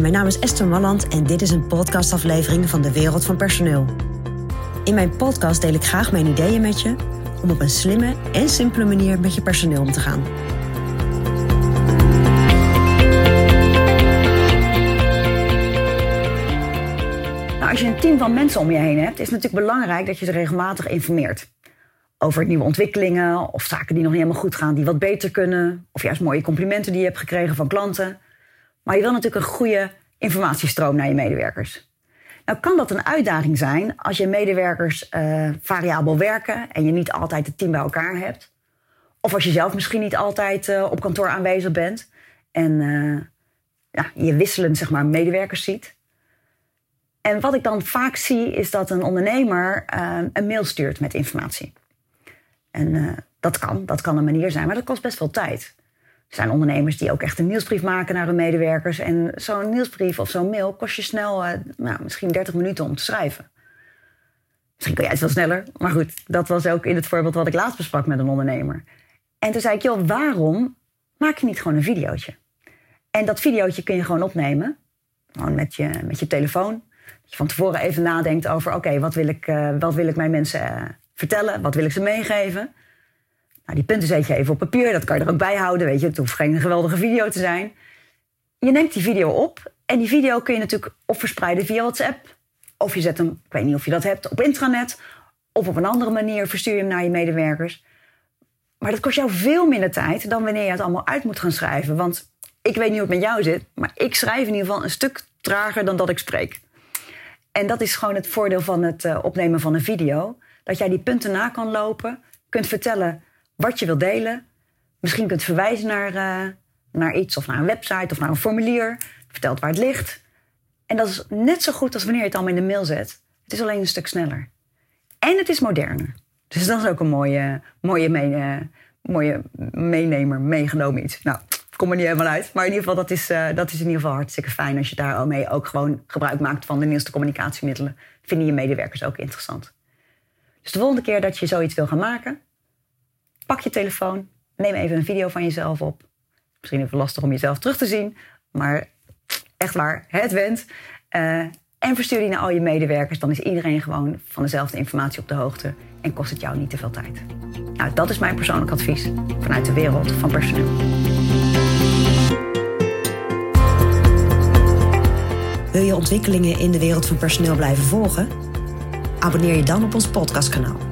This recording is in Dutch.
Mijn naam is Esther Malland en dit is een podcastaflevering van de Wereld van Personeel. In mijn podcast deel ik graag mijn ideeën met je om op een slimme en simpele manier met je personeel om te gaan. Nou, als je een team van mensen om je heen hebt, is het natuurlijk belangrijk dat je ze regelmatig informeert. Over nieuwe ontwikkelingen of zaken die nog niet helemaal goed gaan, die wat beter kunnen. Of juist mooie complimenten die je hebt gekregen van klanten. Maar je wil natuurlijk een goede informatiestroom naar je medewerkers. Nou kan dat een uitdaging zijn als je medewerkers uh, variabel werken en je niet altijd het team bij elkaar hebt. Of als je zelf misschien niet altijd uh, op kantoor aanwezig bent en uh, ja, je wisselend zeg maar, medewerkers ziet. En wat ik dan vaak zie is dat een ondernemer een mail stuurt met informatie. En dat kan, dat kan een manier zijn, maar dat kost best veel tijd. Er zijn ondernemers die ook echt een nieuwsbrief maken naar hun medewerkers. En zo'n nieuwsbrief of zo'n mail kost je snel, uh, nou, misschien 30 minuten om te schrijven. Misschien kun jij het wel sneller. Maar goed, dat was ook in het voorbeeld wat ik laatst besprak met een ondernemer. En toen zei ik, joh, waarom maak je niet gewoon een videootje? En dat videootje kun je gewoon opnemen. Gewoon met je, met je telefoon. Dat je van tevoren even nadenkt over, oké, wat, wil ik, uh, wat wil ik mijn mensen uh, vertellen? Wat wil ik ze meegeven? Nou, die punten zet je even op papier, dat kan je er ook bij houden. Weet je, het hoeft geen geweldige video te zijn. Je neemt die video op en die video kun je natuurlijk of verspreiden via WhatsApp. Of je zet hem, ik weet niet of je dat hebt, op intranet. Of op een andere manier verstuur je hem naar je medewerkers. Maar dat kost jou veel minder tijd dan wanneer je het allemaal uit moet gaan schrijven. Want ik weet niet hoe het met jou zit, maar ik schrijf in ieder geval een stuk trager dan dat ik spreek. En dat is gewoon het voordeel van het uh, opnemen van een video. Dat jij die punten na kan lopen, kunt vertellen wat je wilt delen. Misschien kunt verwijzen naar, uh, naar iets of naar een website of naar een formulier. Vertelt waar het ligt. En dat is net zo goed als wanneer je het allemaal in de mail zet. Het is alleen een stuk sneller. En het is moderner. Dus dat is ook een mooie, mooie, mee, uh, mooie meenemer, meegenomen iets. Nou, kom er niet helemaal uit. Maar in ieder geval, dat is, uh, dat is in ieder geval hartstikke fijn als je daarmee ook gewoon gebruik maakt van de nieuwste communicatiemiddelen. Vinden je medewerkers ook interessant. Dus de volgende keer dat je zoiets wil gaan maken, pak je telefoon, neem even een video van jezelf op. Misschien even lastig om jezelf terug te zien, maar echt waar, het went. Uh, en verstuur die naar al je medewerkers. Dan is iedereen gewoon van dezelfde informatie op de hoogte en kost het jou niet te veel tijd. Nou, dat is mijn persoonlijk advies vanuit de wereld van personeel. Wil je ontwikkelingen in de wereld van personeel blijven volgen? Abonneer je dan op ons podcastkanaal.